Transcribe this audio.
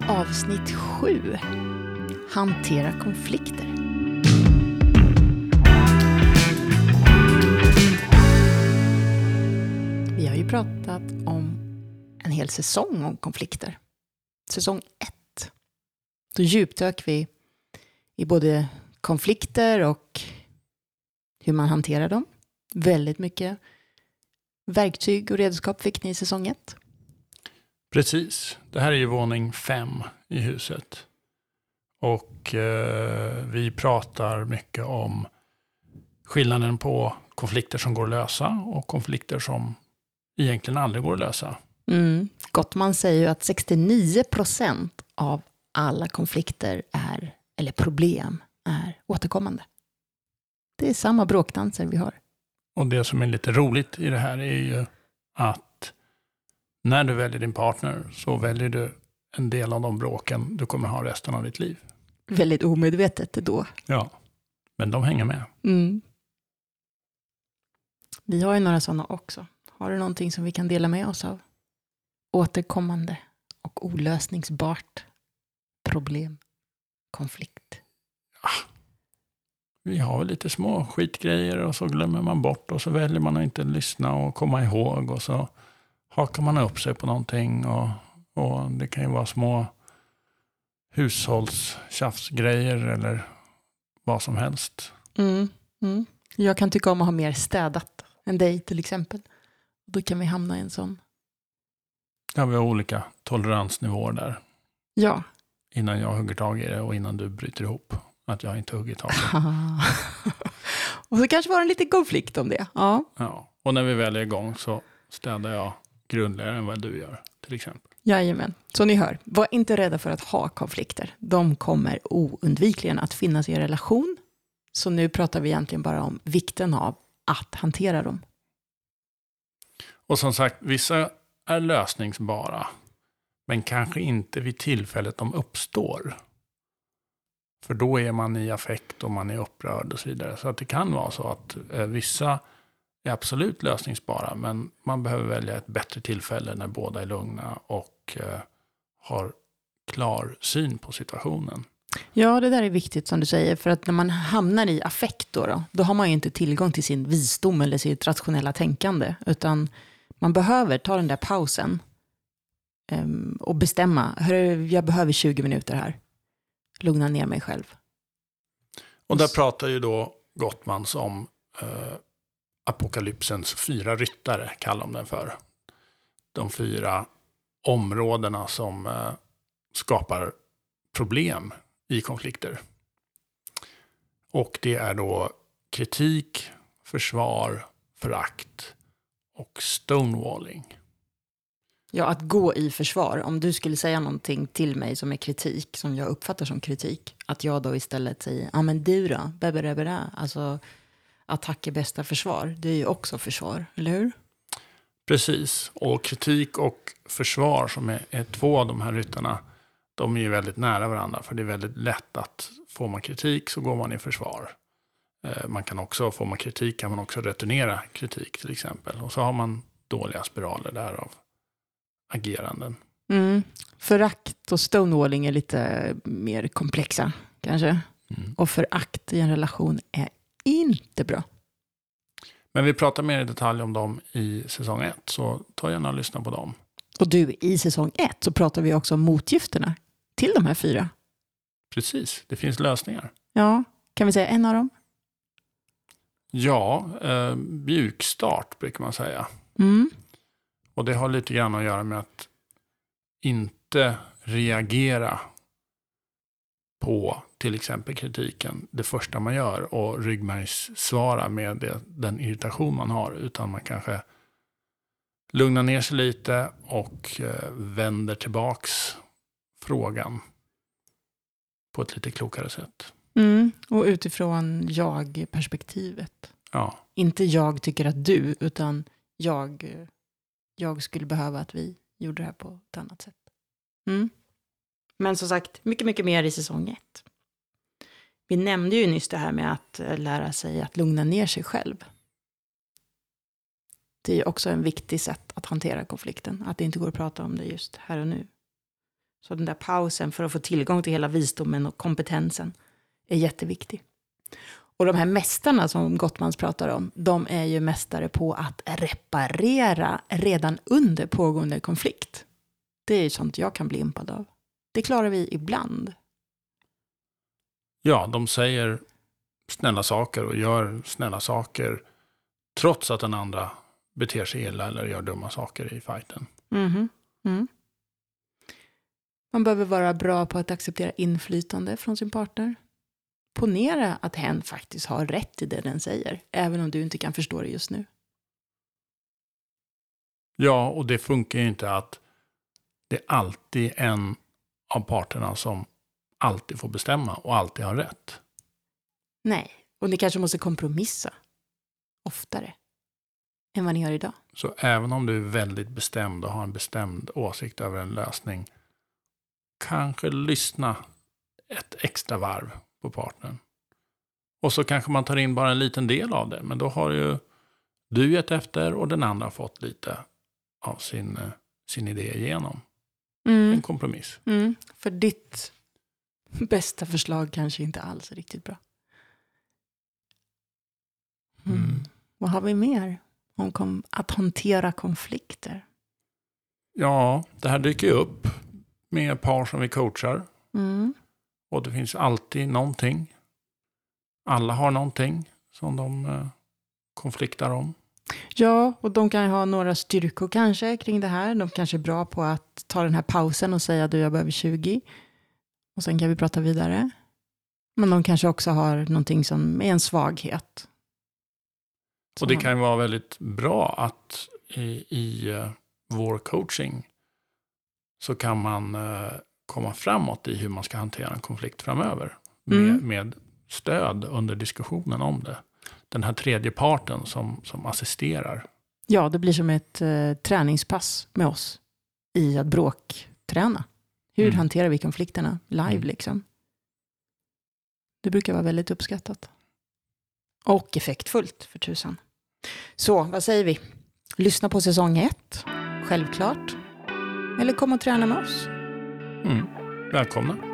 Avsnitt 7. Hantera konflikter. Vi har ju pratat om en hel säsong om konflikter. Säsong 1. Då djupdök vi i både konflikter och hur man hanterar dem. Väldigt mycket verktyg och redskap fick ni i säsong 1. Precis. Det här är ju våning fem i huset. Och eh, vi pratar mycket om skillnaden på konflikter som går att lösa och konflikter som egentligen aldrig går att lösa. Mm. Gottman säger ju att 69 procent av alla konflikter är, eller problem är återkommande. Det är samma bråkdanser vi har. Och det som är lite roligt i det här är ju att när du väljer din partner så väljer du en del av de bråken du kommer ha resten av ditt liv. Väldigt omedvetet då. Ja, men de hänger med. Mm. Vi har ju några sådana också. Har du någonting som vi kan dela med oss av? Återkommande och olösningsbart problem, konflikt. Vi har lite små skitgrejer och så glömmer man bort och så väljer man att inte lyssna och komma ihåg och så hakar man upp sig på någonting och, och det kan ju vara små hushållstjafsgrejer eller vad som helst. Mm. Mm. Jag kan tycka om att ha mer städat än dig till exempel. Då kan vi hamna i en sån. Ja, vi har olika toleransnivåer där. Ja. Innan jag hugger tag i det och innan du bryter ihop. Att jag inte hugger tag i det. och så kanske var det en liten konflikt om det. Ja. ja. Och när vi väl är igång så städar jag grundligare än vad du gör till exempel. Jajamän. Så ni hör, var inte rädda för att ha konflikter. De kommer oundvikligen att finnas i er relation. Så nu pratar vi egentligen bara om vikten av att hantera dem. Och som sagt, vissa är lösningsbara. Men kanske inte vid tillfället de uppstår. För då är man i affekt och man är upprörd och så vidare. Så att det kan vara så att eh, vissa är absolut lösningsbara. Men man behöver välja ett bättre tillfälle när båda är lugna och eh, har klar syn på situationen. Ja, det där är viktigt som du säger. För att när man hamnar i affekt då, då, då har man ju inte tillgång till sin visdom eller sitt rationella tänkande. Utan man behöver ta den där pausen um, och bestämma. Hörru, jag behöver 20 minuter här. Lugna ner mig själv. Och där pratar ju då Gottmans om eh, apokalypsens fyra ryttare, kallar de den för. De fyra områdena som eh, skapar problem i konflikter. Och det är då kritik, försvar, förakt och stonewalling. Ja, att gå i försvar. Om du skulle säga någonting till mig som är kritik, som jag uppfattar som kritik, att jag då istället säger, ja ah, men du då, bebberebera. Alltså, attack är bästa försvar. Det är ju också försvar, eller hur? Precis, och kritik och försvar som är, är två av de här ryttarna, de är ju väldigt nära varandra. För det är väldigt lätt att får man kritik så går man i försvar. Eh, man kan också, får man kritik kan man också returnera kritik till exempel. Och så har man dåliga spiraler därav ageranden. Mm. Förakt och stonewalling är lite mer komplexa kanske. Mm. Och förakt i en relation är inte bra. Men vi pratar mer i detalj om dem i säsong ett, så ta gärna och lyssna på dem. Och du, i säsong ett så pratar vi också om motgifterna till de här fyra. Precis, det finns lösningar. Ja, kan vi säga en av dem? Ja, eh, mjukstart brukar man säga. Mm. Och det har lite grann att göra med att inte reagera på till exempel kritiken det första man gör och ryggmärgssvara med det, den irritation man har. Utan man kanske lugnar ner sig lite och eh, vänder tillbaks frågan på ett lite klokare sätt. Mm, och utifrån jag-perspektivet. Ja. Inte jag tycker att du, utan jag, jag skulle behöva att vi gjorde det här på ett annat sätt. Mm. Men som sagt, mycket, mycket mer i säsong ett. Vi nämnde ju nyss det här med att eh, lära sig att lugna ner sig själv. Det är ju också en viktig sätt att hantera konflikten, att det inte går att prata om det just här och nu. Så den där pausen för att få tillgång till hela visdomen och kompetensen är jätteviktig. Och de här mästarna som Gottmans pratar om, de är ju mästare på att reparera redan under pågående konflikt. Det är ju sånt jag kan bli impad av. Det klarar vi ibland. Ja, de säger snälla saker och gör snälla saker trots att den andra beter sig illa eller gör dumma saker i fighten. Mhm. Mm. Man behöver vara bra på att acceptera inflytande från sin partner. Ponera att hen faktiskt har rätt i det den säger, även om du inte kan förstå det just nu. Ja, och det funkar ju inte att det är alltid en av parterna som alltid får bestämma och alltid har rätt. Nej, och ni kanske måste kompromissa oftare än vad ni gör idag. Så även om du är väldigt bestämd och har en bestämd åsikt över en lösning, kanske lyssna ett extra varv på partnern. Och så kanske man tar in bara en liten del av det, men då har ju du gett efter och den andra fått lite av sin, eh, sin idé igenom. En kompromiss. Mm, för ditt bästa förslag kanske inte alls är riktigt bra. Mm. Mm. Vad har vi mer om kom- att hantera konflikter? Ja, det här dyker ju upp med par som vi coachar. Mm. Och det finns alltid någonting. Alla har någonting som de eh, konfliktar om. Ja, och de kan ha några styrkor kanske kring det här. De kanske är bra på att ta den här pausen och säga du jag behöver 20. Och sen kan vi prata vidare. Men de kanske också har någonting som är en svaghet. Och det Som- kan ju vara väldigt bra att i, i eh, vår coaching så kan man eh, komma framåt i hur man ska hantera en konflikt framöver. Med, Mm. med stöd under diskussionen om det. Den här tredje parten som, som assisterar. Ja, det blir som ett eh, träningspass med oss i att bråkträna. Hur Mm. hanterar vi konflikterna live Mm. liksom? Det brukar vara väldigt uppskattat. Och effektfullt för tusan. Så, vad säger vi? Lyssna på säsong ett, självklart. Eller kom och träna med oss. Mm. Välkomna.